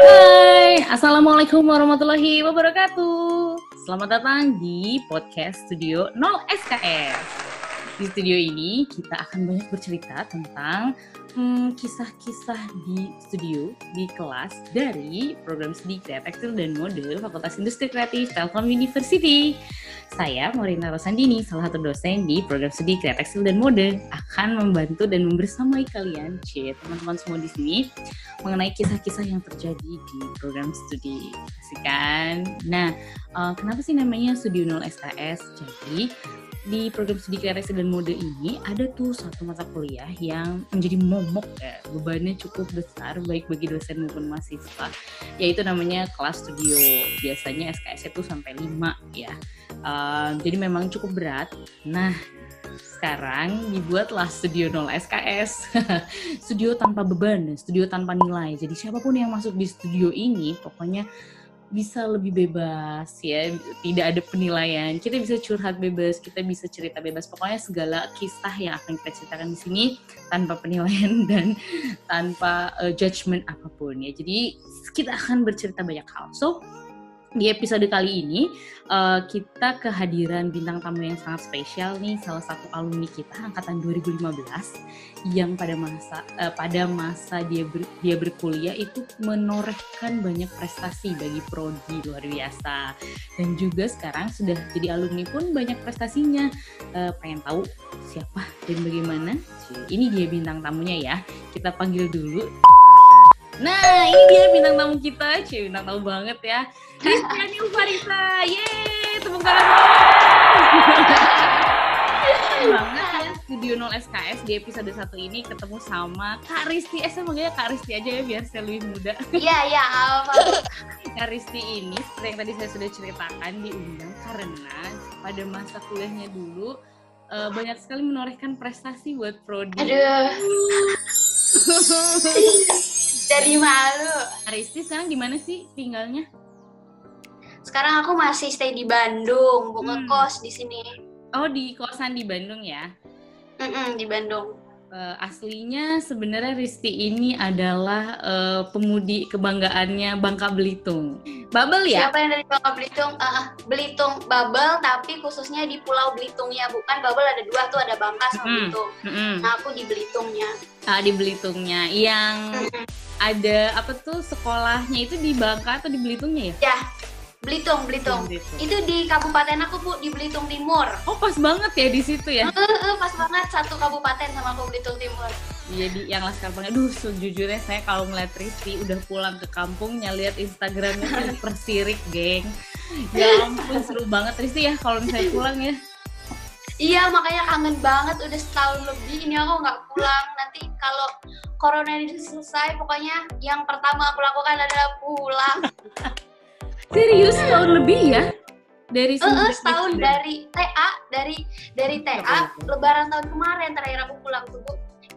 Hai, Assalamualaikum warahmatullahi wabarakatuh. Selamat datang di podcast Studio 0 SKS. Di studio ini kita akan banyak bercerita tentang hmm, kisah-kisah di studio, di kelas dari program studi kreatif tekstil dan mode Fakultas Industri Kreatif Telkom University. Saya Morina Rosandini, salah satu dosen di program studi kreatif tekstil dan mode, akan membantu dan membersamai kalian, cie teman-teman semua di sini mengenai kisah-kisah yang terjadi di program studi. Kan? Nah, uh, kenapa sih namanya Studio 0 SKS? Jadi, di program studi kreasi dan mode ini ada tuh satu mata kuliah yang menjadi momok ya. Bebannya cukup besar baik bagi dosen maupun mahasiswa. Yaitu namanya kelas studio. Biasanya SKS itu sampai 5 ya. Uh, jadi memang cukup berat. Nah sekarang dibuatlah Studio 0 SKS. studio tanpa beban, studio tanpa nilai. Jadi siapa pun yang masuk di studio ini pokoknya bisa lebih bebas ya, tidak ada penilaian. Kita bisa curhat bebas, kita bisa cerita bebas. Pokoknya segala kisah yang akan kita ceritakan di sini tanpa penilaian dan tanpa uh, judgement apa pun ya. Jadi kita akan bercerita banyak hal. So di episode kali ini uh, kita kehadiran bintang tamu yang sangat spesial nih salah satu alumni kita angkatan 2015 yang pada masa uh, pada masa dia ber, dia berkuliah itu menorehkan banyak prestasi bagi prodi luar biasa. Dan juga sekarang sudah jadi alumni pun banyak prestasinya. Uh, pengen tahu siapa dan bagaimana? Ini dia bintang tamunya ya. Kita panggil dulu. Nah, ini dia bintang tamu kita, cie bintang tamu banget ya. Rizkyani Ufarisa, yeay, tepuk tangan. banget ya Studio 0 SKS di episode satu ini ketemu sama Kak Risti. Eh, saya manggilnya Kak Risti aja ya biar saya lebih muda. Iya, iya, apa. Kak Risti ini seperti yang tadi saya sudah ceritakan diundang karena pada masa kuliahnya dulu uh, banyak sekali menorehkan prestasi buat prodi. Aduh. Jadi malu. Aristi sekarang di mana sih tinggalnya? Sekarang aku masih stay di Bandung, bukan hmm. kos di sini. Oh, di kosan di Bandung ya? Mm-mm, di Bandung. Uh, aslinya sebenarnya Risti ini adalah uh, pemudi kebanggaannya Bangka Belitung. Babel ya? Siapa yang dari Bangka Belitung? Uh, Belitung Babel, tapi khususnya di Pulau Belitungnya. Bukan Babel ada dua tuh, ada Bangka sama mm-hmm. Belitung. Mm-hmm. Nah aku di Belitungnya. Ah di Belitungnya, yang mm-hmm. ada apa tuh sekolahnya itu di Bangka atau di Belitungnya ya? Ya, Belitung, Belitung. Belitung. Itu di kabupaten aku bu di Belitung Timur. Oh pas banget ya di situ ya? Uh, uh, pas banget satu kabupaten sama aku Belitung Timur. Iya di yang Laskar Pelangi. Duh sejujurnya saya kalau ngeliat Rizky udah pulang ke kampungnya lihat Instagramnya kan persirik geng. Ya ampun seru banget Rizky ya kalau misalnya pulang ya. Iya makanya kangen banget udah setahun lebih ini aku nggak pulang nanti kalau corona ini selesai pokoknya yang pertama aku lakukan adalah pulang. Serius tahun lebih ya? Dari uh, uh, setahun dari TA, dari dari TA lebaran tahun kemarin terakhir aku pulang tuh.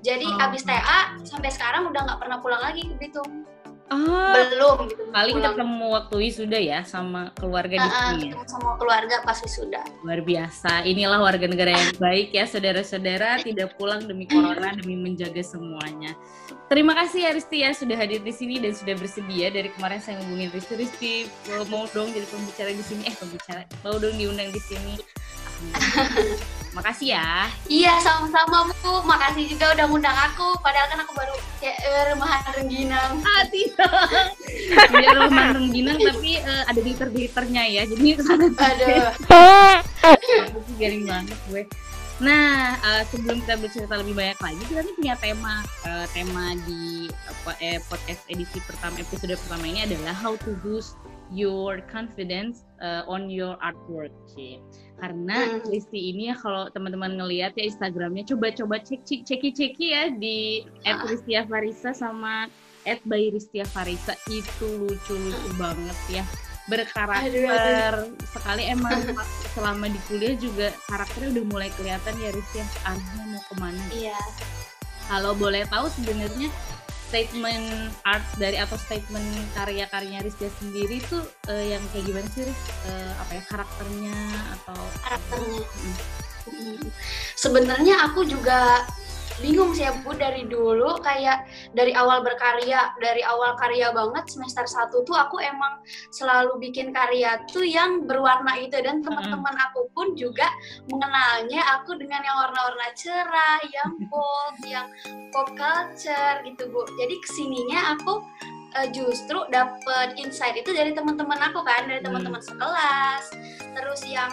Jadi oh. abis TA sampai sekarang udah nggak pernah pulang lagi ke Bitung. Ah, belum gitu. Paling pulang. ketemu waktu wisuda ya sama keluarga uh, di sini. Ya? Sama keluarga pas wisuda. Luar biasa. Inilah warga negara yang baik ya, saudara-saudara tidak pulang demi corona demi menjaga semuanya. Terima kasih ya Risti ya sudah hadir di sini dan sudah bersedia dari kemarin saya ngubungin Risti Risti mau dong jadi pembicara di sini eh pembicara mau dong diundang di sini. Makasih ya. Iya, sama-sama Bu. Makasih juga udah ngundang aku. Padahal kan aku baru kayak uh, rumahan rengginang. Ah, tidak. Iya, rumahan rengginang tapi uh, ada glitter-glitternya ya. Jadi ke sana Aduh. Aku garing banget gue. Nah, uh, sebelum kita bercerita lebih banyak lagi, kita nih punya tema. Uh, tema di uh, eh, podcast edisi pertama episode pertama ini adalah how to boost your confidence uh, on your artwork. Sih karena hmm. Risti ini ya kalau teman-teman ngelihat ya Instagramnya coba-coba cek cek ceki ceki ya di ah. Ristia Farisa sama at by Ristia Farisa itu lucu-lucu hmm. banget ya berkarakter aduh, aduh. sekali emang selama di kuliah juga karakternya udah mulai kelihatan ya Ristia arahnya mau ke mana iya kalau boleh tahu sebenarnya statement art dari atau statement karya-karyanya Rizky sendiri itu uh, yang kayak gimana sih? Uh, apa ya karakternya atau karakternya? Hmm. Sebenarnya aku juga bingung sih Bu dari dulu kayak dari awal berkarya, dari awal karya banget semester 1 tuh aku emang selalu bikin karya tuh yang berwarna itu. Dan teman-teman aku pun juga mengenalnya aku dengan yang warna-warna cerah, yang bold, yang pop culture gitu Bu. Jadi ke sininya aku uh, justru dapet insight itu dari teman-teman aku kan, dari teman-teman sekelas, terus yang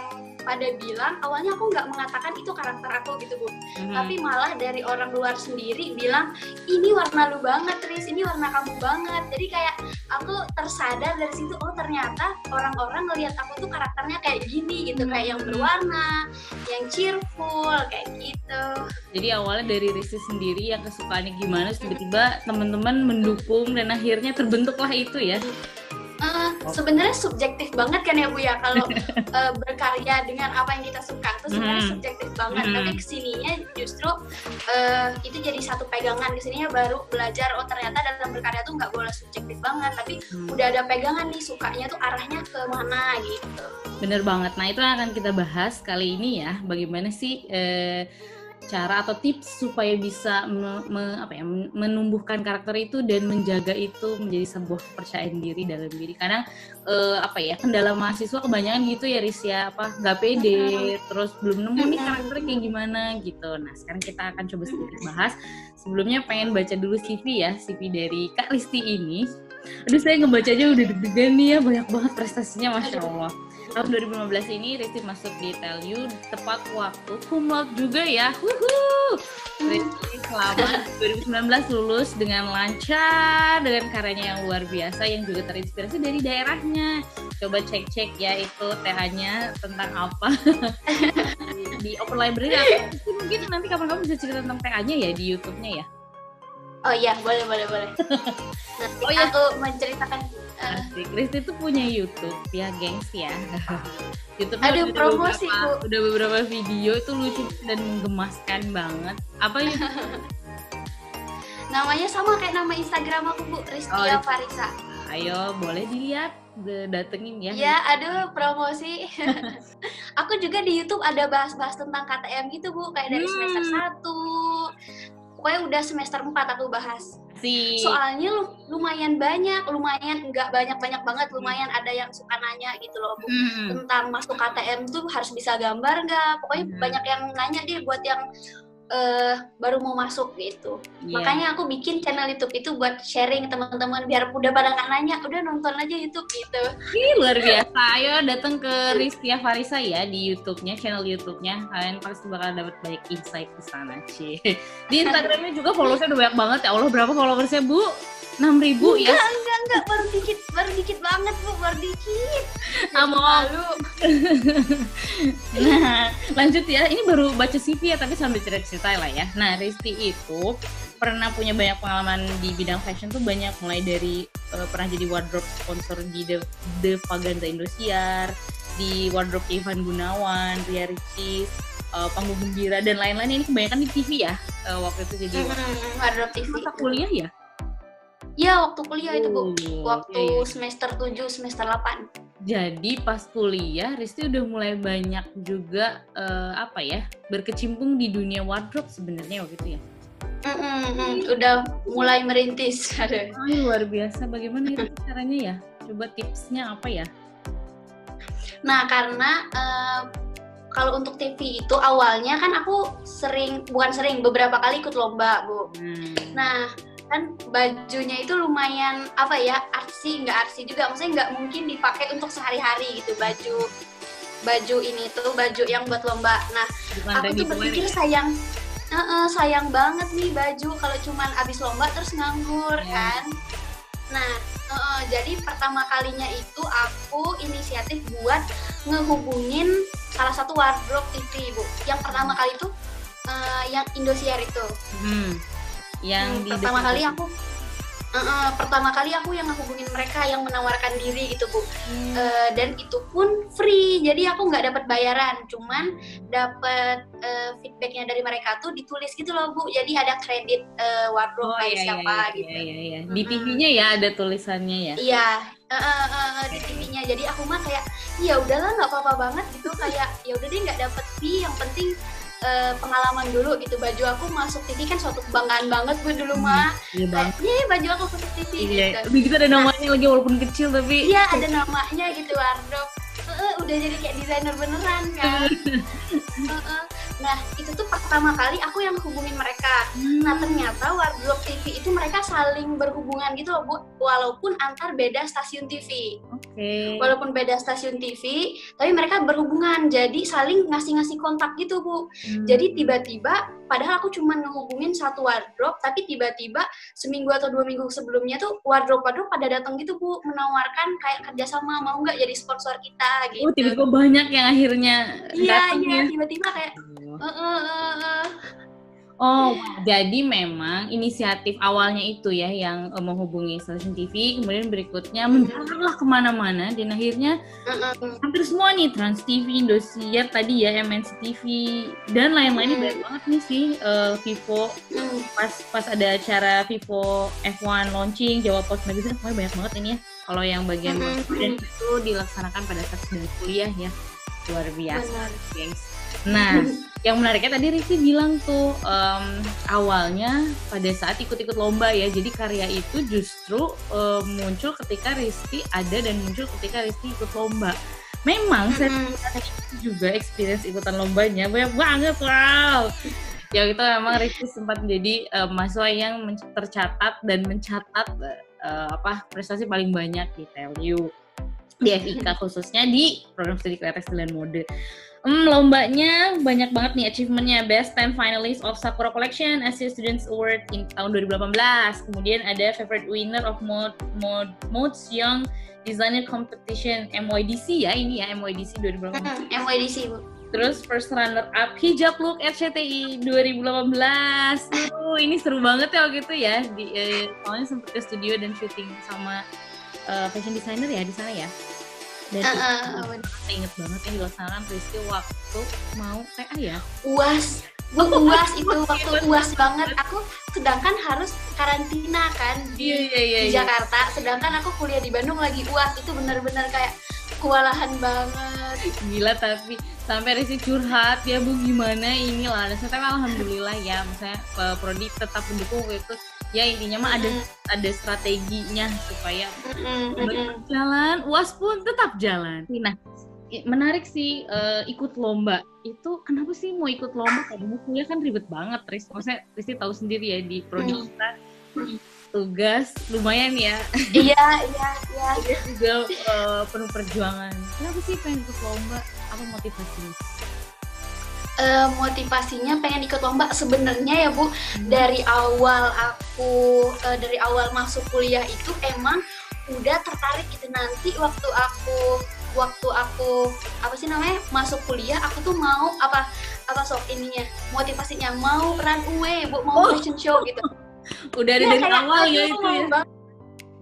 pada bilang awalnya aku nggak mengatakan itu karakter aku gitu bu. Hmm. tapi malah dari orang luar sendiri bilang ini warna lu banget Tris. Ini warna kamu banget. Jadi kayak aku tersadar dari situ oh ternyata orang-orang ngelihat aku tuh karakternya kayak gini gitu. Kayak yang berwarna yang cheerful kayak gitu. Jadi awalnya dari Risi sendiri yang kesukaannya gimana tiba-tiba teman-teman mendukung dan akhirnya terbentuklah itu ya? Uh, sebenarnya subjektif banget kan ya Bu ya kalau uh, berkarya dengan apa yang kita suka itu sebenarnya mm. subjektif banget mm. tapi ke sininya justru uh, itu jadi satu pegangan ke sininya baru belajar oh ternyata dalam berkarya tuh nggak boleh subjektif banget tapi mm. udah ada pegangan nih sukanya tuh arahnya ke mana gitu bener banget nah itu akan kita bahas kali ini ya bagaimana sih uh, cara atau tips supaya bisa me, me, apa ya, menumbuhkan karakter itu dan menjaga itu menjadi sebuah kepercayaan diri dalam diri. Karena uh, apa ya kendala mahasiswa kebanyakan gitu ya Riz ya apa nggak pede, terus belum nemu nih karakter kayak gimana gitu. Nah sekarang kita akan coba sedikit bahas. Sebelumnya pengen baca dulu CV ya, CV dari Kak Risti ini. Aduh saya ngebacanya udah deg-degan nih ya banyak banget prestasinya masya Allah tahun 2015 ini Rizky masuk di TELU tepat waktu kumlot juga ya. Wuhu. Rizky selama 2019 lulus dengan lancar dengan karyanya yang luar biasa yang juga terinspirasi dari daerahnya. Coba cek-cek ya itu TH-nya tentang apa di, di Open Library. Atau mungkin nanti kapan-kapan bisa cerita tentang TH-nya ya di YouTube-nya ya. Oh iya, boleh boleh boleh. Nanti oh, iya. aku menceritakan Asik. Kristi tuh punya YouTube ya, gengs ya. YouTube Ada promosi beberapa, Udah beberapa video itu lucu dan menggemaskan banget. Apa ya? Namanya sama kayak nama Instagram aku Bu, Ristia oh, Farisa. Ayo, boleh dilihat, datengin ya. Ya, aduh promosi. aku juga di YouTube ada bahas-bahas tentang KTM gitu Bu, kayak dari hmm. semester 1. Pokoknya udah semester 4 aku bahas. Si... Soalnya lu, lumayan banyak, lumayan nggak banyak-banyak banget, lumayan ada yang suka nanya gitu loh Bu, hmm. tentang masuk KTM tuh harus bisa gambar nggak? Pokoknya hmm. banyak yang nanya deh buat yang uh, baru mau masuk gitu. Yeah. Makanya aku bikin channel YouTube itu buat sharing teman-teman biar udah pada nggak nanya, udah nonton aja YouTube gitu. Ih, luar biasa. Ayo datang ke Rizkia Farisa ya di YouTube-nya, channel YouTube-nya. Kalian pasti bakal dapat banyak insight di sana, sih. Di Instagramnya juga followersnya udah banyak banget ya. Allah berapa followersnya, Bu? Enam ribu ya? Enggak, enggak, enggak, baru dikit, baru dikit banget bu, baru dikit. Amo. Lalu. nah, lanjut ya. Ini baru baca CV ya, tapi sambil cerita-cerita lah ya. Nah, Risti itu pernah punya banyak pengalaman di bidang fashion tuh banyak mulai dari uh, pernah jadi wardrobe sponsor di The, The Vaganza Indosiar, di wardrobe Ivan Gunawan, Ria Ricis, uh, panggung gembira dan lain-lain ini kebanyakan di TV ya uh, waktu itu jadi hmm, wardrobe TV. Masa kuliah ya? Iya, waktu kuliah itu, Bu. Waktu iya, iya. semester 7, semester 8. Jadi pas kuliah, Risti udah mulai banyak juga uh, apa ya, berkecimpung di dunia wardrobe sebenarnya waktu itu ya. Mm -mm, udah mulai merintis. Oh, luar biasa. Bagaimana itu caranya ya? Coba tipsnya apa ya? Nah, karena uh, kalau untuk TV itu awalnya kan aku sering, bukan sering, beberapa kali ikut lomba, Bu. Hmm. Nah, kan bajunya itu lumayan apa ya arsi nggak arsi juga. Maksudnya nggak mungkin dipakai untuk sehari-hari gitu baju baju ini tuh baju yang buat lomba. Nah Bukan aku tuh berpikir ya? sayang uh -uh, sayang banget nih baju kalau cuman abis lomba terus nganggur yeah. kan? Nah uh, jadi pertama kalinya itu aku inisiatif buat ngehubungin salah satu wardrobe TV bu. Yang pertama kali itu uh, yang Indosiar itu. Hmm yang hmm, pertama kali aku uh, uh, pertama kali aku yang ngehubungin mereka yang menawarkan diri gitu bu. Hmm. uh, dan itu pun free. Jadi aku nggak dapat bayaran. Cuman dapat uh, feedbacknya dari mereka tuh ditulis gitu loh bu. Jadi ada kredit uh, wardrobe oh, iya, siapa iya, gitu. iya, iya, iya. di TV-nya ya ada tulisannya ya? Iya. Uh, uh, uh, di TV-nya jadi aku mah kayak ya udahlah nggak apa-apa banget gitu. Kayak ya udah deh nggak dapet fee. Yang penting uh, pengalaman dulu gitu. Baju aku masuk TV kan suatu kebanggaan banget gue dulu hmm, mah iya banget. Iya baju aku masuk TV iya gitu. kita ada namanya nah, lagi walaupun kecil tapi iya ada namanya gitu wardrobe. Uh, udah jadi kayak desainer beneran kan? Uh, uh. Nah, itu tuh pertama kali aku yang hubungin mereka. Hmm. Nah, ternyata Wardrobe TV itu mereka saling berhubungan gitu loh, Bu. Walaupun antar beda stasiun TV. Oke. Okay. Walaupun beda stasiun TV, tapi mereka berhubungan. Jadi saling ngasih-ngasih kontak gitu, Bu. Hmm. Jadi tiba-tiba padahal aku cuma ngehubungin satu wardrobe, tapi tiba-tiba seminggu atau dua minggu sebelumnya tuh wardrobe-wardrobe pada datang gitu, Bu, menawarkan kayak kerjasama mau nggak jadi sponsor kita gitu. Oh, tiba-tiba banyak yang akhirnya Iya, iya, ya? tiba-tiba kayak Oh, jadi memang inisiatif awalnya itu ya yang uh, menghubungi stasiun TV, kemudian berikutnya menjalarlah ke mana-mana dan akhirnya hampir semua nih Trans TV, Indosiar tadi ya MNC TV dan lain-lainnya banyak banget nih sih uh, Vivo. Pas pas ada acara Vivo F1 launching Jawa Post Magazine, pokoknya banyak banget ini ya. Kalau yang bagian dan itu dilaksanakan pada saat sedang kuliah ya. Luar biasa, guys. Nah, yang menariknya tadi Rizky bilang tuh um, awalnya pada saat ikut-ikut lomba ya, jadi karya itu justru um, muncul ketika Rizky ada dan muncul ketika Rizky ikut lomba. Memang mm-hmm. saya juga experience ikutan lombanya banyak banget wow. Ya itu memang Rizky sempat menjadi uh, mahasiswa yang tercatat dan mencatat uh, apa prestasi paling banyak di TLU di FIK khususnya di program studi kreatif dan mode. Hmm, lombanya banyak banget nih achievementnya Best 10 Finalist of Sakura Collection Asia Students Award in tahun 2018 kemudian ada Favorite Winner of Mode, Mode, Modes Young Designer Competition MYDC ya ini ya MYDC 2018 hmm, MYDC Bu Terus first runner up hijab look RCTI 2018. Tuh, ini seru banget ya waktu itu ya. Di eh, soalnya sempet ke studio dan syuting sama uh, fashion designer ya di sana ya? Dan uh, uh, inget banget yang dilaksanakan Rizky waktu mau TA ya. Uas. Bu uas itu waktu uas banget. Aku sedangkan harus karantina kan di, yeah, yeah, yeah, di iya. Jakarta. Sedangkan aku kuliah di Bandung lagi uas. Itu benar-benar kayak kewalahan banget. Gila tapi sampai Rizky curhat ya bu gimana ini? Lah dan saya alhamdulillah ya misalnya eh, Prodi tetap mendukung itu ya intinya mah ada ada strateginya supaya jalan uas pun tetap jalan. Nah menarik sih uh, ikut lomba. Itu kenapa sih mau ikut lomba? Mau kuliah kan ribet banget Tris maksudnya Tristi tahu sendiri ya di prodi mm. kita. Tugas lumayan ya. Iya iya iya. Juga uh, penuh perjuangan. Kenapa sih pengen ikut lomba? Apa motivasinya uh, motivasinya pengen ikut lomba sebenarnya ya Bu hmm. dari awal aku uh, dari awal masuk kuliah itu emang udah tertarik gitu nanti waktu aku waktu aku apa sih namanya masuk kuliah aku tuh mau apa apa sok ininya motivasinya mau runway bu mau oh. fashion show gitu udah ya, dari awal ya itu ya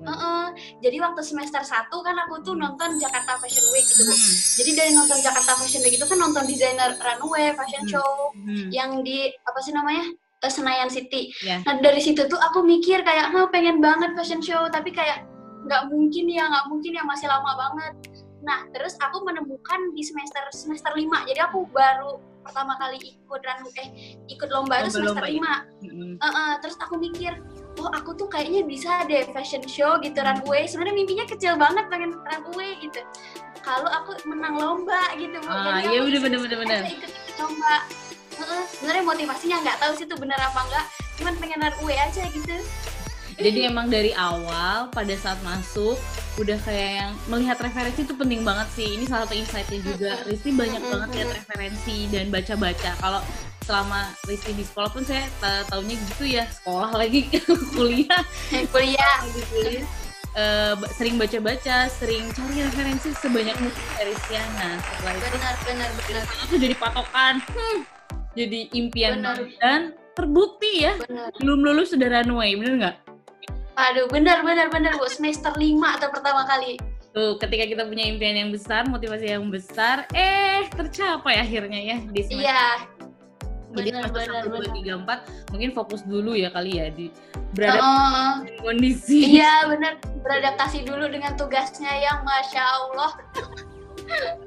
Uh -uh. Jadi waktu semester 1 kan aku tuh nonton Jakarta Fashion Week gitu bu. Hmm. Jadi dari nonton Jakarta Fashion Week itu kan nonton desainer runway, fashion hmm. show hmm. yang di apa sih namanya uh, Senayan City. Yeah. Nah dari situ tuh aku mikir kayak, oh, pengen banget fashion show, tapi kayak nggak mungkin ya, nggak mungkin ya masih lama banget. Nah terus aku menemukan di semester semester 5 Jadi aku baru pertama kali ikut runway eh ikut lomba itu semester lima. Uh -uh. Terus aku mikir oh aku tuh kayaknya bisa deh fashion show gitu runway sebenarnya mimpinya kecil banget pengen runway gitu. Kalau aku menang lomba gitu bu ah, iya bener bener bener bener. Ikut ikut lomba. Uh, sebenarnya motivasinya nggak tahu sih itu benar apa enggak cuman pengen runway aja gitu. Jadi emang dari awal pada saat masuk udah kayak yang melihat referensi itu penting banget sih. Ini salah satu insightnya juga. Rizky banyak banget lihat referensi dan baca-baca. Kalau selama Rizky di sekolah pun saya tahunya gitu ya sekolah lagi kuliah kuliah gitu uh, sering baca-baca, sering cari referensi sebanyak mungkin dari Siana. Setelah itu benar, benar, benar. Itu jadi patokan, hmm, jadi impian benar. dan terbukti ya. Benar. Belum lulus sudah runway, benar nggak? Aduh, benar, benar, benar bu. Semester lima atau pertama kali. Tuh, ketika kita punya impian yang besar, motivasi yang besar, eh tercapai akhirnya ya di semester. Iya, jadi satu dua tiga empat mungkin fokus dulu ya kali ya di berada uh, kondisi. Iya benar. Beradaptasi dulu dengan tugasnya yang masya allah.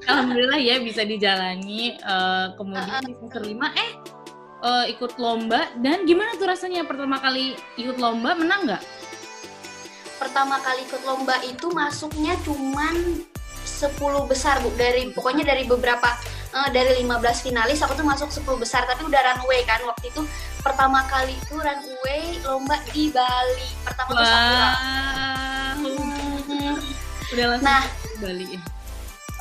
Alhamdulillah ya bisa dijalani. Uh, kemudian di semester lima eh uh, ikut lomba. Dan gimana tuh rasanya pertama kali ikut lomba? Menang nggak? Pertama kali ikut lomba itu masuknya cuman 10 besar bu. Dari pokoknya dari beberapa uh, dari 15 finalis aku tuh masuk 10 besar tapi udah runway kan waktu itu pertama kali itu runway lomba di Bali pertama wow. tuh Sakura. Hmm. Udah langsung nah, di Bali.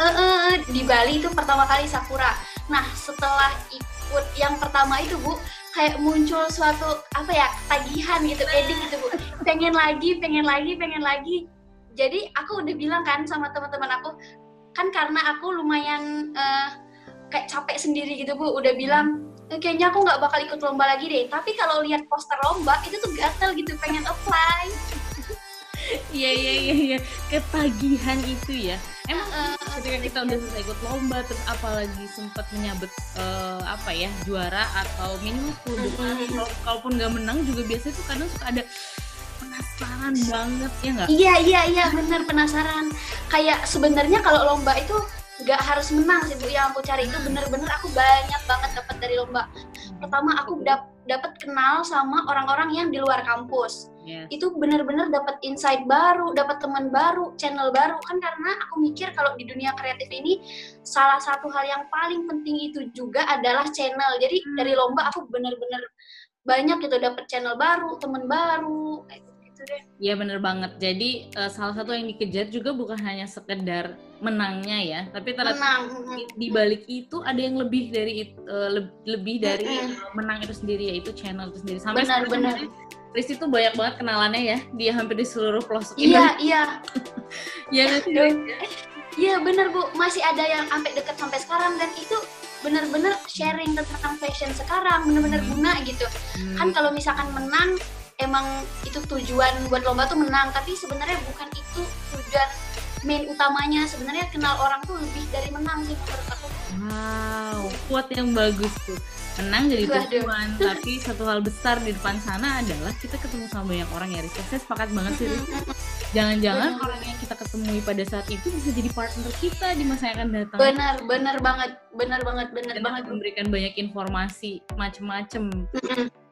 Uh, uh, di Bali itu pertama kali Sakura. Nah setelah ikut yang pertama itu bu kayak muncul suatu apa ya tagihan gitu edik gitu bu pengen lagi pengen lagi pengen lagi jadi aku udah bilang kan sama teman-teman aku kan karena aku lumayan uh, kayak capek sendiri gitu bu udah bilang e, kayaknya aku nggak bakal ikut lomba lagi deh tapi kalau lihat poster lomba itu tuh gatel gitu pengen apply Iya iya iya iya ketagihan itu ya. Emang uh, ketika kita udah selesai ikut lomba terus apalagi sempat menyabet uh, apa ya juara atau minimal 10 besar mm kalaupun nggak menang juga biasanya tuh kadang suka ada penasaran banget ya nggak? Iya iya iya bener penasaran. Kayak sebenarnya kalau lomba itu nggak harus menang sih bu. Yang aku cari itu bener-bener aku banyak banget dapat dari lomba. Pertama aku dap dapat kenal sama orang-orang yang di luar kampus. Yes. itu bener-bener dapat insight baru dapat teman baru channel baru. Kan karena aku mikir kalau di dunia kreatif ini salah satu hal yang paling penting itu juga adalah channel. Jadi hmm. dari lomba aku bener-bener banyak gitu dapat channel baru teman baru gitu deh. Iya bener banget. Jadi uh, salah satu yang dikejar juga bukan hanya sekedar menangnya ya, tapi ternyata di, di balik itu ada yang lebih dari uh, lebih dari uh, menang itu sendiri yaitu channel itu sendiri. Sampai benar benar. Riz itu banyak banget kenalannya ya, dia hampir di seluruh pelosok Iya iya. Iya Iya bener bu, masih ada yang sampai deket sampai sekarang dan itu bener-bener sharing tentang fashion sekarang bener-bener hmm. guna gitu. Hmm. Kan kalau misalkan menang emang itu tujuan buat lomba tuh menang tapi sebenarnya bukan itu tujuan main utamanya. Sebenarnya kenal orang tuh lebih dari menang sih menurut aku. Wow kuat yang bagus tuh. Menang jadi tujuan tapi satu hal besar di depan sana adalah kita ketemu sama banyak orang ya Rizka saya sepakat banget sih jangan-jangan orang yang kita ketemui pada saat itu bisa jadi partner kita di masa yang akan datang. Benar benar banget benar banget benar banget. memberikan banyak informasi macem-macem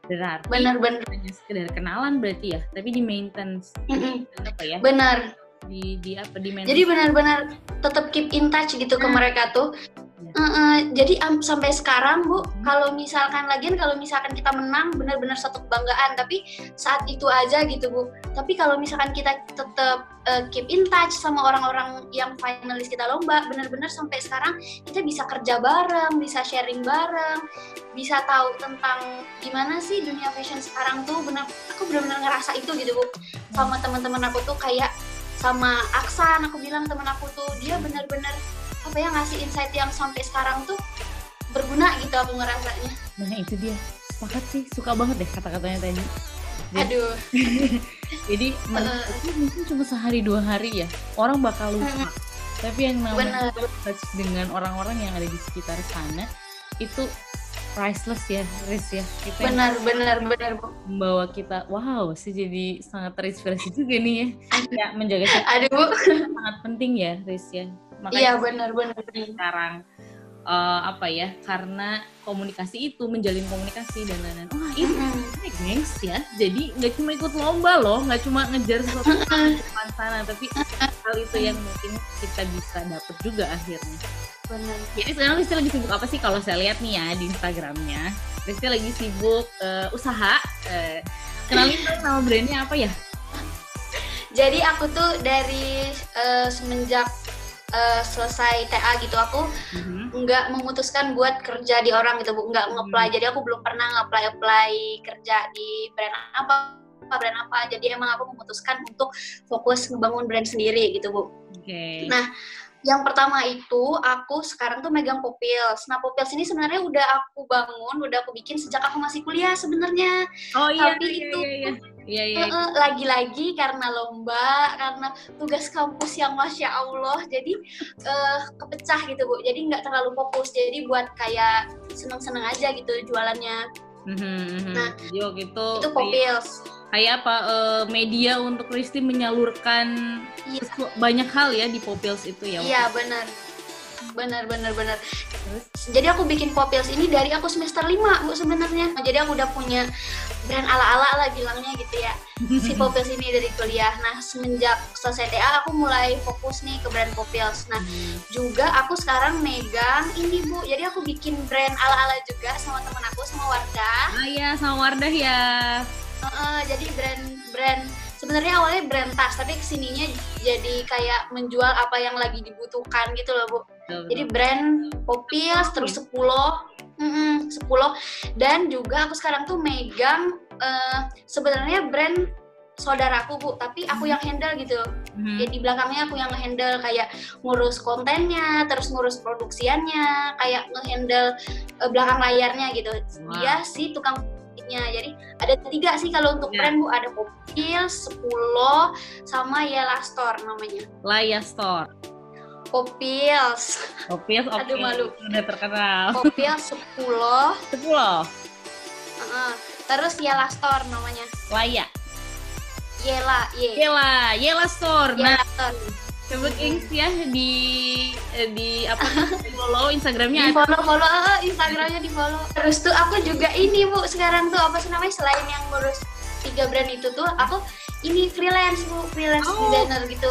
berarti benar-benar hanya sekedar kenalan berarti ya tapi di maintenance, mm -hmm. apa ya benar di di apa di maintenance. jadi benar-benar tetap keep in touch gitu nah. ke mereka tuh Uh, uh, jadi um, sampai sekarang bu, hmm. kalau misalkan lagian kalau misalkan kita menang benar-benar satu kebanggaan, tapi saat itu aja gitu bu. Tapi kalau misalkan kita tetap uh, keep in touch sama orang-orang yang finalis kita lomba, benar-benar sampai sekarang kita bisa kerja bareng, bisa sharing bareng, bisa tahu tentang gimana sih dunia fashion sekarang tuh. Benar, aku benar-benar ngerasa itu gitu bu, sama teman-teman aku tuh kayak sama Aksan, aku bilang teman aku tuh dia benar-benar apa ya ngasih insight yang sampai sekarang tuh berguna gitu aku ngerasanya. Nah itu dia. Sepakat sih suka banget deh kata-katanya tadi. Jadi, aduh. Jadi uh, mungkin cuma sehari dua hari ya. Orang bakal lupa. Uh, tapi yang namanya dengan orang-orang yang ada di sekitar sana itu priceless ya Riz ya. Kita benar benar benar membawa kita wow sih jadi sangat terinspirasi juga nih ya. Ya menjaga aduh sangat penting ya Riz ya. Makanya iya benar-benar sekarang uh, apa ya karena komunikasi itu menjalin komunikasi dan lain-lain. Oh ini gengs ya. Jadi nggak cuma ikut lomba loh, nggak cuma ngejar sesuatu di depan sana, tapi hal itu yang mungkin kita bisa dapat juga akhirnya. Benar. Jadi sekarang Rizky lagi sibuk apa sih kalau saya lihat nih ya di Instagramnya? Rizky lagi sibuk uh, usaha. Uh, kenalin nama brandnya apa ya? Jadi aku tuh dari uh, semenjak uh, selesai TA gitu aku mm-hmm. nggak memutuskan buat kerja di orang gitu bu nggak ngeplay mm-hmm. jadi aku belum pernah ngeplay apply kerja di brand apa brand apa jadi emang aku memutuskan untuk fokus ngebangun brand sendiri gitu bu okay. nah yang pertama itu aku sekarang tuh megang Popils. Nah Popils ini sebenarnya udah aku bangun, udah aku bikin sejak aku masih kuliah sebenarnya. Oh iya. Tapi iya, itu iya, iya. Iya, iya. Lagi-lagi karena lomba, karena tugas kampus yang masya Allah, jadi uh, kepecah gitu bu. Jadi nggak terlalu fokus. Jadi buat kayak seneng-seneng aja gitu jualannya. Mm-hmm. Nah, jadi waktu itu Popils. Kayak apa uh, media untuk Risti menyalurkan iya. banyak hal ya di Popils itu ya? Iya benar. benar benar benar jadi aku bikin popils ini dari aku semester 5 bu sebenarnya jadi aku udah punya brand ala ala lah bilangnya gitu ya si popils ini dari kuliah nah semenjak selesai TA aku mulai fokus nih ke brand popils nah hmm. juga aku sekarang megang ini bu jadi aku bikin brand ala ala juga sama teman aku sama Wardah ah iya sama Wardah ya uh, jadi brand brand sebenarnya awalnya brand tas tapi ke sininya jadi kayak menjual apa yang lagi dibutuhkan gitu loh bu. Jadi brand Popils terus sepuluh. Mm, sepuluh. Dan juga aku sekarang tuh megang uh, sebenarnya brand saudaraku bu tapi aku yang handle gitu. Hmm. jadi belakangnya aku yang handle kayak ngurus kontennya terus ngurus produksiannya kayak ngehandle uh, belakang layarnya gitu. Wow. dia sih tukang jadi ada tiga sih kalau untuk yeah. brand bu ada Popil, Sepuluh, sama Yela Store namanya. Laya Store. Popils. Popils oke. Okay. Aduh malu. Udah terkenal. Popils Sepuluh. Sepuluh. Uh, terus Yela Store namanya. Laya. Yela, Ye. Yela, Yela Store. Yela nah, Store coba Kings ya di eh, di apa di follow Instagramnya di follow follow uh, Instagramnya di follow terus tuh aku juga ini bu sekarang tuh apa sih namanya selain yang ngurus tiga brand itu tuh aku ini freelance bu freelance oh. designer gitu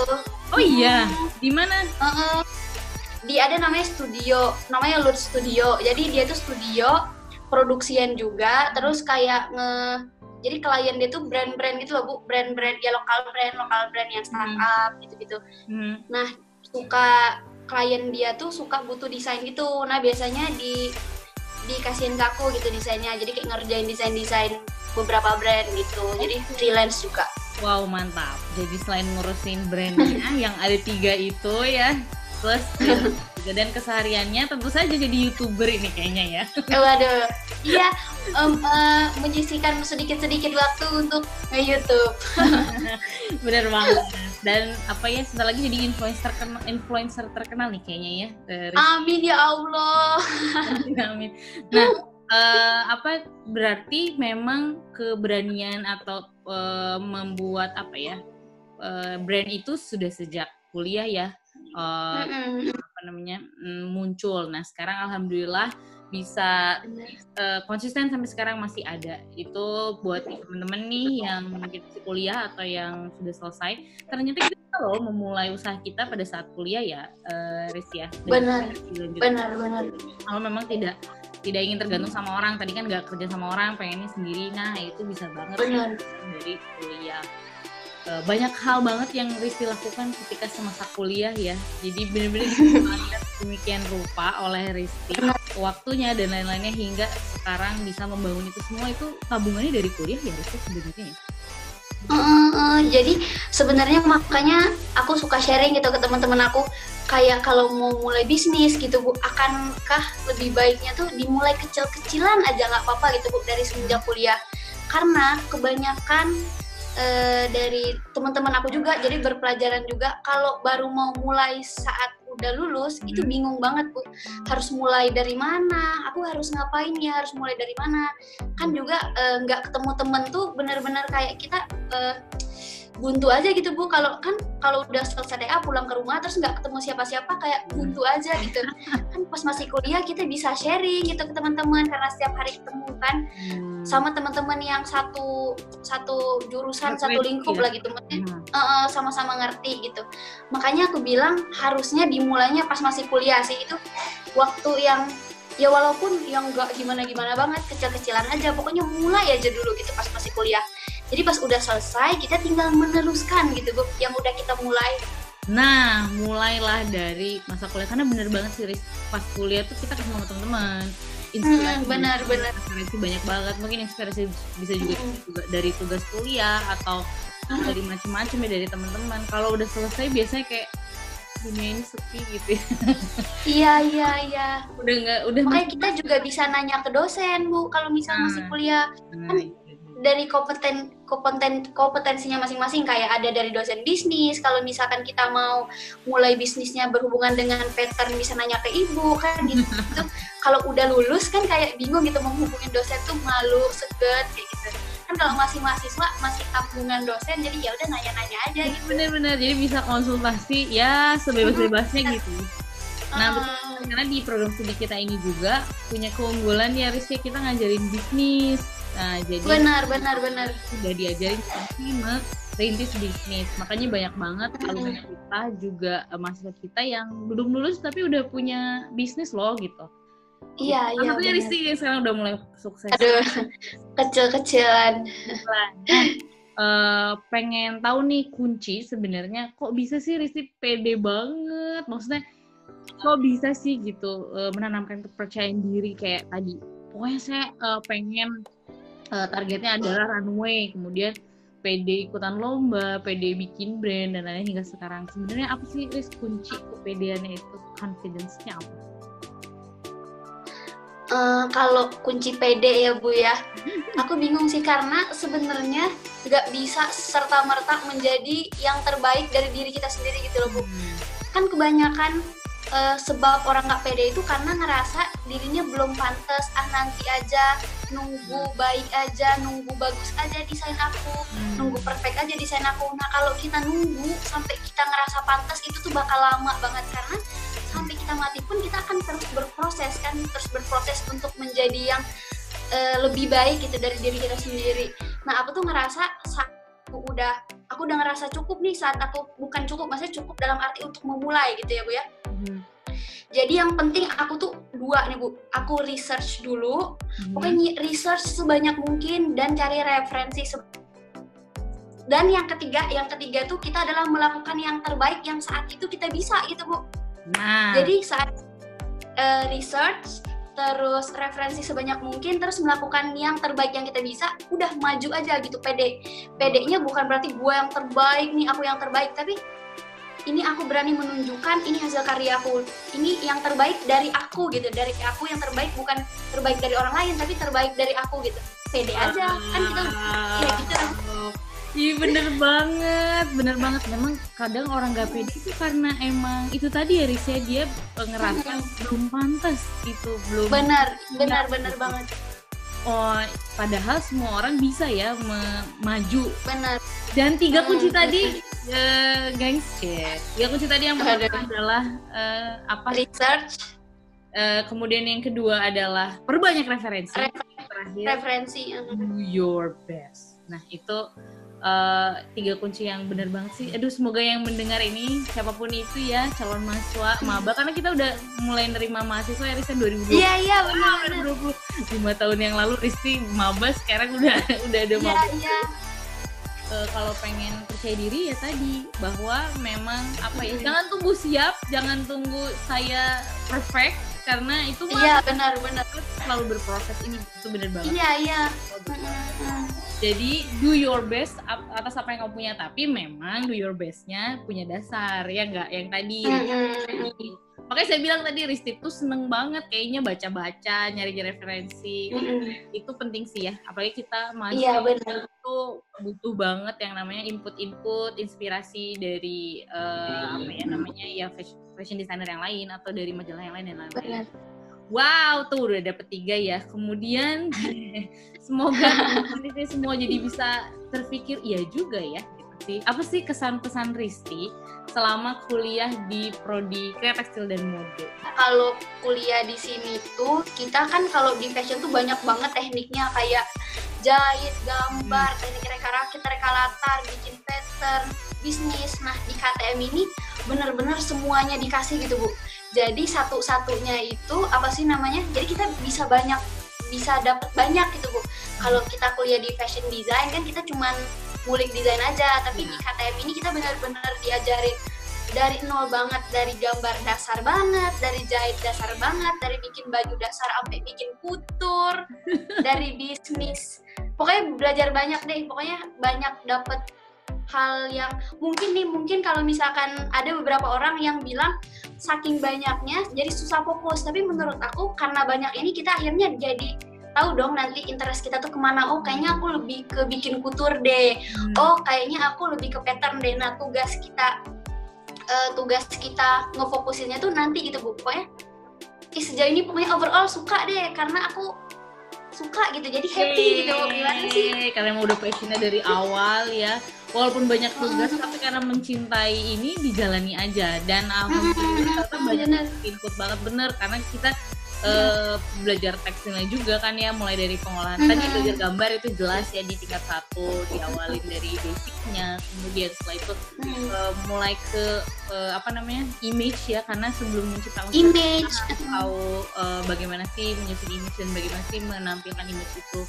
oh iya hmm. di mana uh -uh. di ada namanya studio namanya Lud Studio jadi dia tuh studio produksian juga terus kayak nge jadi klien dia tuh brand-brand gitu loh bu. Brand-brand ya lokal brand lokal brand yang startup hmm. gitu-gitu. Hmm. nah suka klien dia tuh suka butuh desain gitu. Nah biasanya di dikasihin ke aku gitu desainnya. Jadi kayak ngerjain desain-desain beberapa brand gitu. Jadi freelance juga. Wow mantap. Jadi selain ngurusin brandnya yang ada tiga itu ya plus dan kesehariannya tentu saja jadi youtuber ini kayaknya ya. Waduh, iya um, uh, menyisikan sedikit-sedikit waktu untuk nge-YouTube. Bener banget. Dan apa ya, sebentar lagi jadi influencer terkenal, influencer terkenal nih kayaknya ya. Dari... Amin ya Allah. Amin. Nah, uh, apa berarti memang keberanian atau uh, membuat apa ya uh, brand itu sudah sejak kuliah ya uh, apa namanya mm, muncul. Nah sekarang alhamdulillah bisa uh, konsisten sampai sekarang masih ada. Itu buat teman-teman nih yang mungkin kuliah atau yang sudah selesai. Ternyata kita loh memulai usaha kita pada saat kuliah ya, uh, Riz ya. Benar. Benar, benar. Kalau memang tidak tidak ingin tergantung sama orang, tadi kan nggak kerja sama orang, pengennya sendiri. Nah itu bisa banget benar. dari kuliah. Eh, banyak hal banget yang Rizky lakukan ketika semasa kuliah ya. Jadi benar-benar demikian rupa oleh Rizky waktunya dan lain-lainnya hingga sekarang bisa membangun itu semua itu tabungannya dari kuliah ya Rizky sebenarnya ya. Uh, uh, jadi sebenarnya makanya aku suka sharing gitu ke teman-teman aku kayak kalau mau mulai bisnis gitu bu akankah lebih baiknya tuh dimulai kecil-kecilan aja nggak apa-apa gitu bu dari semenjak kuliah karena kebanyakan uh, dari teman-teman aku juga jadi berpelajaran juga. Kalau baru mau mulai saat udah lulus hmm. itu bingung banget bu. Harus mulai dari mana? Aku harus ngapain ya? Harus mulai dari mana? Kan juga eh, nggak uh, ketemu temen tuh benar-benar kayak kita uh, buntu aja gitu bu. Kalau kan kalau udah selesai TA pulang ke rumah terus nggak ketemu siapa-siapa kayak buntu aja gitu. Kan pas masih kuliah kita bisa sharing gitu ke teman-teman karena setiap hari ketemu kan. Hmm. sama teman-teman yang satu satu jurusan satu lingkup ya. lah gitu maksudnya. Hmm. uh, sama-sama ngerti gitu. Makanya aku bilang harusnya dimulainya pas masih kuliah sih. Itu waktu yang ya walaupun yang nggak gimana-gimana banget kecil-kecilan aja pokoknya mulai aja dulu gitu pas masih kuliah jadi pas udah selesai kita tinggal meneruskan gitu bu yang udah kita mulai. Nah mulailah dari masa kuliah. Karena bener banget sih pas kuliah tuh kita ketemu teman-teman. Inspirasi hmm, benar benar. Inspirasi banyak banget. Mungkin inspirasi bisa juga, hmm. juga dari tugas kuliah atau hmm. dari macam-macam ya dari teman-teman. Kalau udah selesai biasanya kayak dunia ini sepi gitu ya. iya iya iya. Udah nggak udah makanya kita juga bisa nanya ke dosen bu kalau misalnya nah, masih kuliah nah, kan dari kompeten kompeten kompetensinya masing-masing kayak ada dari dosen bisnis kalau misalkan kita mau mulai bisnisnya berhubungan dengan pattern bisa nanya ke ibu kan gitu. Kalau udah lulus kan kayak bingung gitu mau hubungin dosen tuh malu seget kayak gitu. Kan kalau masih mahasiswa masih tanggungan dosen jadi ya udah nanya-nanya aja gitu. Bener-bener jadi bisa konsultasi ya sebebas-bebasnya gitu. Nah, uh. karena di program studi kita ini juga punya keunggulan ya Rizky kita ngajarin bisnis. Nah, jadi benar benar benar sudah diajarin sih rintis bisnis. Makanya banyak banget alumni kita juga uh, mahasiswa kita yang belum lulus tapi udah punya bisnis loh gitu. Iya, iya. Satunya Rizky yang sekarang udah mulai sukses. Aduh, kecil-kecilan. uh, pengen tahu nih kunci sebenarnya kok bisa sih Rizky pede banget. Maksudnya kok bisa sih gitu uh, menanamkan kepercayaan diri kayak tadi. Pokoknya saya uh, pengen uh, targetnya adalah runway, kemudian PD ikutan lomba, PD bikin brand dan lain hingga sekarang. Sebenarnya apa sih Riz kunci kepedeannya itu, confidence-nya apa? Uh, kalau kunci PD ya Bu ya, aku bingung sih karena sebenarnya nggak bisa serta merta menjadi yang terbaik dari diri kita sendiri gitu loh Bu. Hmm. Kan kebanyakan uh, sebab orang nggak pede itu karena ngerasa dirinya belum pantas ah nanti aja nunggu baik aja nunggu bagus aja desain aku. Hmm. nunggu perfect aja desain aku. Nah kalau kita nunggu sampai kita ngerasa pantas itu tuh bakal lama banget. Karena sampai kita mati pun kita akan terus berproses kan. Terus berproses untuk menjadi yang uh, lebih baik gitu dari diri kita sendiri. Nah aku tuh ngerasa aku udah aku udah ngerasa cukup nih saat aku bukan cukup maksudnya cukup dalam arti untuk memulai gitu ya bu ya. Hmm. Jadi yang penting aku tuh dua nih bu. Aku research dulu. Hmm. pokoknya research sebanyak mungkin dan cari referensi dan yang ketiga yang ketiga tuh kita adalah melakukan yang terbaik yang saat itu kita bisa gitu bu. Nah. jadi saat uh, research terus referensi sebanyak mungkin terus melakukan yang terbaik yang kita bisa udah maju aja gitu. Pede pedenya bukan berarti gue yang terbaik nih aku yang terbaik. Tapi ini aku berani menunjukkan ini hasil karya aku ini yang terbaik dari aku gitu dari aku yang terbaik bukan terbaik dari orang lain tapi terbaik dari aku gitu pede aja kan kita ya gitu Iya bener banget, bener banget. Memang kadang orang gak pede itu karena emang itu tadi ya Risya dia ngerasa belum pantas itu belum. Benar, benar, benar banget. Oh, padahal semua orang bisa ya maju. Benar. Dan tiga kunci hmm, tadi, uh, guys, ya. Tiga kunci tadi yang pertama adalah uh, apa? Research. Uh, kemudian yang kedua adalah perbanyak referensi. Referensi. referensi. Do your best. Nah itu uh, tiga kunci yang benar banget sih. Aduh semoga yang mendengar ini siapa pun itu ya calon mahasiswa maba karena kita udah mulai nerima mahasiswa ya Risa 2020. Iya iya benar. Lima tahun yang lalu Risti maba sekarang udah udah ada iya, maba. Iya iya. Uh, kalau pengen percaya diri ya tadi bahwa memang apa ya jangan tunggu siap jangan tunggu saya perfect karena itu mah iya benar benar. selalu berproses ini itu benar banget. Iya iya. Jadi do your best atas apa yang kamu punya. Tapi memang do your bestnya punya dasar ya enggak yang tadi mm-hmm. makanya saya bilang tadi Risti tuh seneng banget kayaknya baca-baca nyari referensi. Mm-hmm. itu penting sih ya. Apalagi kita masih iya, itu butuh banget yang namanya input-input inspirasi dari uh, apa ya namanya ya fashion, fashion designer yang lain atau dari majalah yang lain dan lain-lain Wow, tuh udah dapet tiga ya. Kemudian semoga ini semua jadi bisa terpikir iya juga ya. Gitu sih. Apa sih kesan-pesan Risti selama kuliah di prodi kreatif tekstil dan mode? Kalau kuliah di sini tuh kita kan kalau di fashion tuh banyak banget tekniknya kayak jahit, gambar, hmm. teknik reka rakit, reka latar, bikin pattern, bisnis. Nah di KTM ini bener-bener semuanya dikasih gitu bu. Jadi satu-satunya itu apa sih namanya jadi kita bisa banyak bisa dapat banyak gitu bu. Kalau kita kuliah di fashion design kan kita cuman ngulik desain aja tapi di KTM ini kita benar-benar diajarin dari nol banget dari gambar dasar banget dari jahit dasar banget dari bikin baju dasar sampai bikin kutur dari bisnis. Pokoknya belajar banyak deh pokoknya banyak dapat hal yang mungkin nih mungkin kalau misalkan ada beberapa orang yang bilang saking banyaknya jadi susah fokus. Tapi menurut aku karena banyak ini kita akhirnya jadi tahu dong nanti interest kita tuh ke mana. Oh kayaknya aku lebih ke bikin kutur deh. Hmm. oh kayaknya aku lebih ke pattern deh. Nah tugas kita uh, tugas kita ngefokusinnya tuh nanti gitu bu. Pokoknya sejauh ini pokoknya overall suka deh karena aku suka gitu. Jadi happy Yeay. gitu. Gimana sih? Kalian mau udah passionnya dari awal ya walaupun banyak tugas tapi karena mencintai ini dijalani aja. Dan alhamdulillah kita banyak input banget bener karena kita uh, belajar tekstilnya juga kan ya mulai dari pengolahan. Tadi belajar gambar itu jelas ya di tingkat satu diawalin dari basicnya. Kemudian setelah itu uh, mulai ke uh, apa namanya image ya karena sebelum menciptakan image tahu uh, bagaimana sih menyusun image dan bagaimana sih menampilkan image itu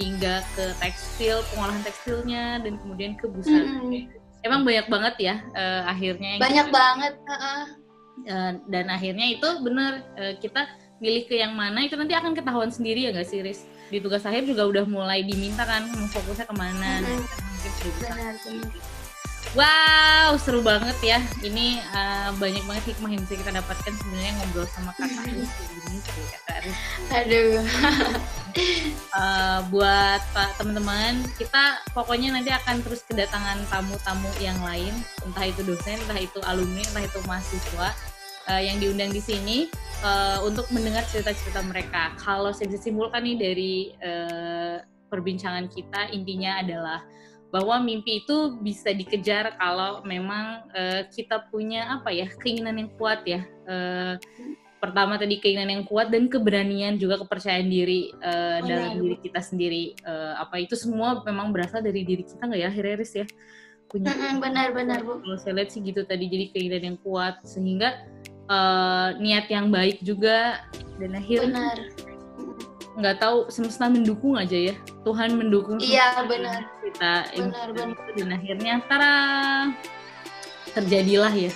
hingga ke tekstil pengolahan tekstilnya dan kemudian ke busana. Mm -hmm. emang banyak banget ya uh, akhirnya banyak kita, banget uh -uh. Uh, dan akhirnya itu benar uh, kita milih ke yang mana itu nanti akan ketahuan sendiri ya nggak sih Riz? Di tugas akhir juga udah mulai diminta kan fokusnya ke mana. Mm -hmm. Wow, seru banget ya. Ini uh, banyak banget hikmah yang bisa kita dapatkan sebenarnya ngobrol sama kakak ini sih, kakak Riz. Aduh. uh, buat pak teman-teman, kita pokoknya nanti akan terus kedatangan tamu-tamu yang lain, entah itu dosen, entah itu alumni, entah itu mahasiswa uh, yang diundang di sini uh, untuk mendengar cerita-cerita mereka. Kalau saya bisa simpulkan nih dari uh, perbincangan kita, intinya adalah bahwa mimpi itu bisa dikejar kalau memang uh, kita punya apa ya keinginan yang kuat ya. Uh, pertama tadi keinginan yang kuat dan keberanian juga kepercayaan diri uh, oh, dalam diri kita sendiri. Uh, apa itu semua memang berasal dari diri kita nggak ya, Hereris ya? Punya benar-benar bu. Kalau saya lihat sih gitu tadi jadi keinginan yang kuat sehingga uh, niat yang baik juga dan akhirnya nggak tahu semesta mendukung aja ya. Tuhan mendukung iya benar. kita benar, benar. dan akhirnya antara terjadilah ya.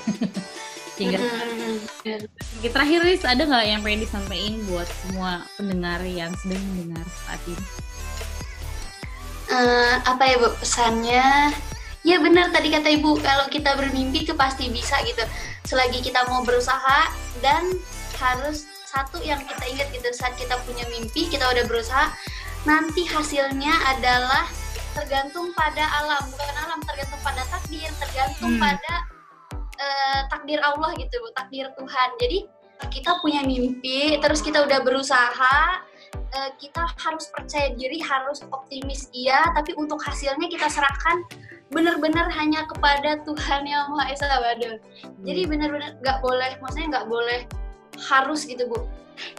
Hingga mm-hmm. terakhir Riz ada nggak yang pengen disampaikan buat semua pendengar yang sedang mendengar saat ini? Uh, apa ya bu pesannya ya benar. Tadi kata ibu kalau kita bermimpi itu pasti bisa gitu. Selagi kita mau berusaha dan harus satu yang kita ingat gitu. Saat kita punya mimpi kita udah berusaha nanti hasilnya adalah tergantung pada alam. Bukan alam tergantung pada takdir. Tergantung hmm. pada uh, takdir Allah gitu takdir Tuhan. Jadi kita punya mimpi terus kita udah berusaha uh, kita harus percaya diri harus optimis. Iya tapi untuk hasilnya kita serahkan benar-benar hanya kepada Tuhan yang Maha Esa Waduh. Jadi hmm. benar-benar nggak boleh, maksudnya nggak boleh harus gitu bu.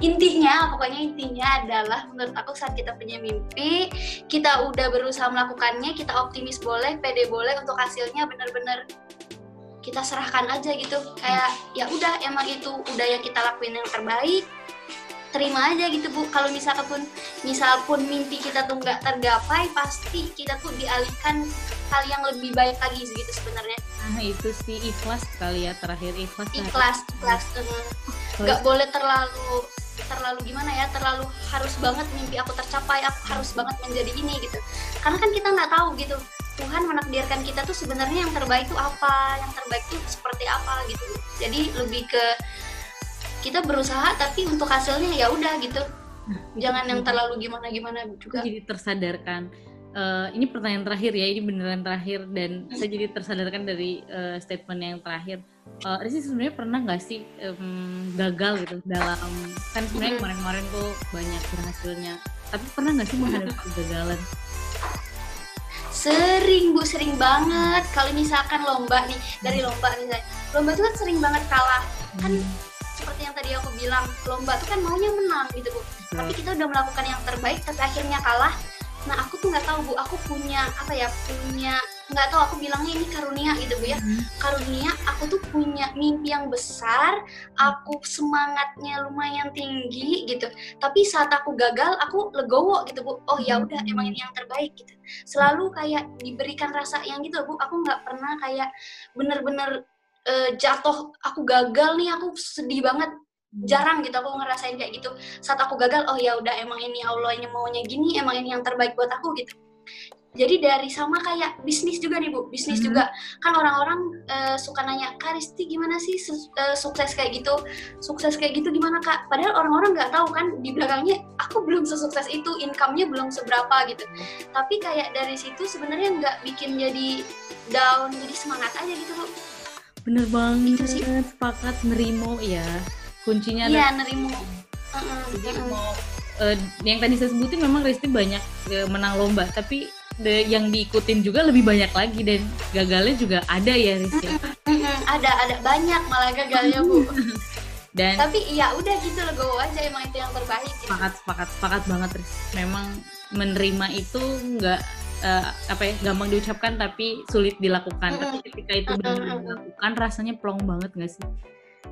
Intinya, pokoknya intinya adalah menurut aku saat kita punya mimpi, kita udah berusaha melakukannya, kita optimis boleh, pede boleh untuk hasilnya benar-benar kita serahkan aja gitu. Kayak ya udah emang itu udah yang kita lakuin yang terbaik, terima aja gitu bu. Kalau misalkan pun misal pun mimpi kita tuh nggak tergapai pasti kita tuh dialihkan hal yang lebih baik lagi gitu sebenarnya. Nah itu sih ikhlas kali ya terakhir ikhlas ikhlas ikhlas nggak boleh terlalu terlalu gimana ya terlalu harus banget mimpi aku tercapai aku harus banget menjadi ini gitu. Karena kan kita nggak tahu gitu Tuhan menakdirkan kita tuh sebenarnya yang terbaik tuh apa yang terbaik tuh seperti apa gitu. Jadi lebih ke kita berusaha tapi untuk hasilnya ya udah gitu. Nah, jangan yang terlalu gimana gimana juga. jadi tersadarkan. Uh, ini pertanyaan terakhir ya ini beneran terakhir. Dan saya jadi tersadarkan dari uh, statement yang terakhir. Uh, Risi sebenarnya pernah nggak sih um, gagal gitu dalam kan sebenarnya kemarin-kemarin tuh banyak berhasilnya tapi pernah nggak sih menghadapi kegagalan? Sering bu sering banget. Kalau misalkan lomba nih dari lomba misalnya. Lomba itu kan sering banget kalah. Kan hmm seperti yang tadi aku bilang lomba tuh kan maunya menang gitu bu. Hmm. tapi kita udah melakukan yang terbaik tapi akhirnya kalah. Nah aku tuh nggak tahu bu. Aku punya apa ya punya nggak tahu aku bilangnya ini karunia gitu bu ya. Hmm. karunia aku tuh punya mimpi yang besar aku semangatnya lumayan tinggi gitu. Tapi saat aku gagal aku legowo gitu bu. Oh ya udah emang ini yang terbaik gitu. Selalu kayak diberikan rasa yang gitu bu. Aku nggak pernah kayak bener-bener uh, jatuh aku gagal nih aku sedih banget. Hmm. jarang gitu aku ngerasain kayak gitu. Saat aku gagal oh ya udah emang ini Allah ini maunya gini emang ini yang terbaik buat aku gitu. Jadi dari sama kayak bisnis juga nih bu. Bisnis hmm. juga. Kan orang-orang uh, suka nanya kak Risti gimana sih su uh, sukses kayak gitu? Sukses kayak gitu gimana kak? Padahal orang-orang nggak tahu kan di belakangnya aku belum sesukses itu income-nya belum seberapa gitu. Tapi kayak dari situ sebenarnya nggak bikin jadi down jadi semangat aja gitu bu bener banget sih. sepakat nerimo ya kuncinya iya nerimo. Jadi mau uh, yang tadi saya sebutin memang Risti banyak uh, menang lomba. Tapi the, yang diikutin juga lebih banyak lagi dan gagalnya juga ada ya Riz ya? ada ada banyak malah gagalnya bu. Dan tapi iya udah gitu loh go aja. Emang itu yang terbaik gitu. sepakat sepakat sepakat banget Riz memang menerima itu nggak uh, apa ya gampang diucapkan tapi sulit dilakukan. Mm-mm. tapi ketika itu benar Mm-mm. dilakukan rasanya plong banget nggak sih?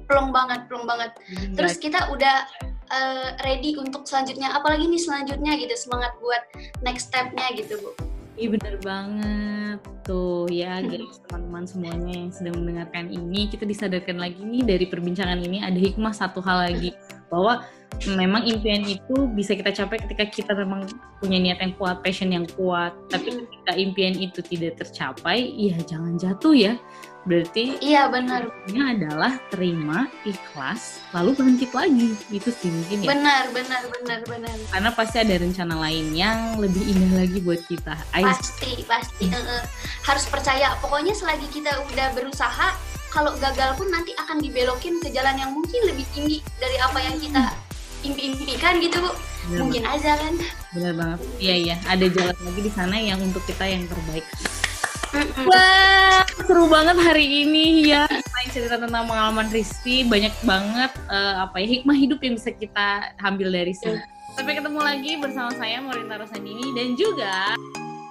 Plong banget plong banget. Jadi terus kita udah uh, ready untuk selanjutnya. Apalagi nih selanjutnya gitu semangat buat next stepnya gitu bu. Iya bener banget. Tuh ya guys teman-teman semuanya yang sedang mendengarkan ini kita disadarkan lagi nih dari perbincangan ini. Ada hikmah satu hal lagi bahwa memang impian itu bisa kita capai ketika kita memang punya niat yang kuat, passion yang kuat. Tapi Mm-mm. ketika impian itu tidak tercapai, ya jangan jatuh ya. Berarti iya benar ini adalah terima, ikhlas, lalu bangkit lagi. Itu sih mungkin ya. benar benar benar benar Karena pasti ada rencana lain yang lebih indah lagi buat kita. Ayo pasti pasti eh. harus percaya pokoknya selagi kita udah berusaha kalau gagal pun nanti akan dibelokin ke jalan yang mungkin lebih tinggi dari apa yang kita impi-impikan gitu bu bener mungkin aja kan Bener banget. Iya iya, ada jalan lagi di sana yang untuk kita yang terbaik. Wah, seru banget hari ini ya. Selain cerita tentang pengalaman Rizky, banyak banget eh, apa ya hikmah hidup yang bisa kita ambil dari sini. Sampai ketemu lagi bersama saya Morinta Rosandini dan juga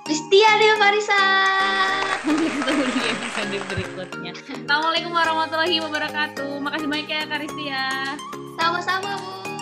Pristia Dewa Farisa sampai ketemu di episode berikutnya. Assalamualaikum warahmatullahi wabarakatuh. Makasih banyak ya Karistia. sama-sama bu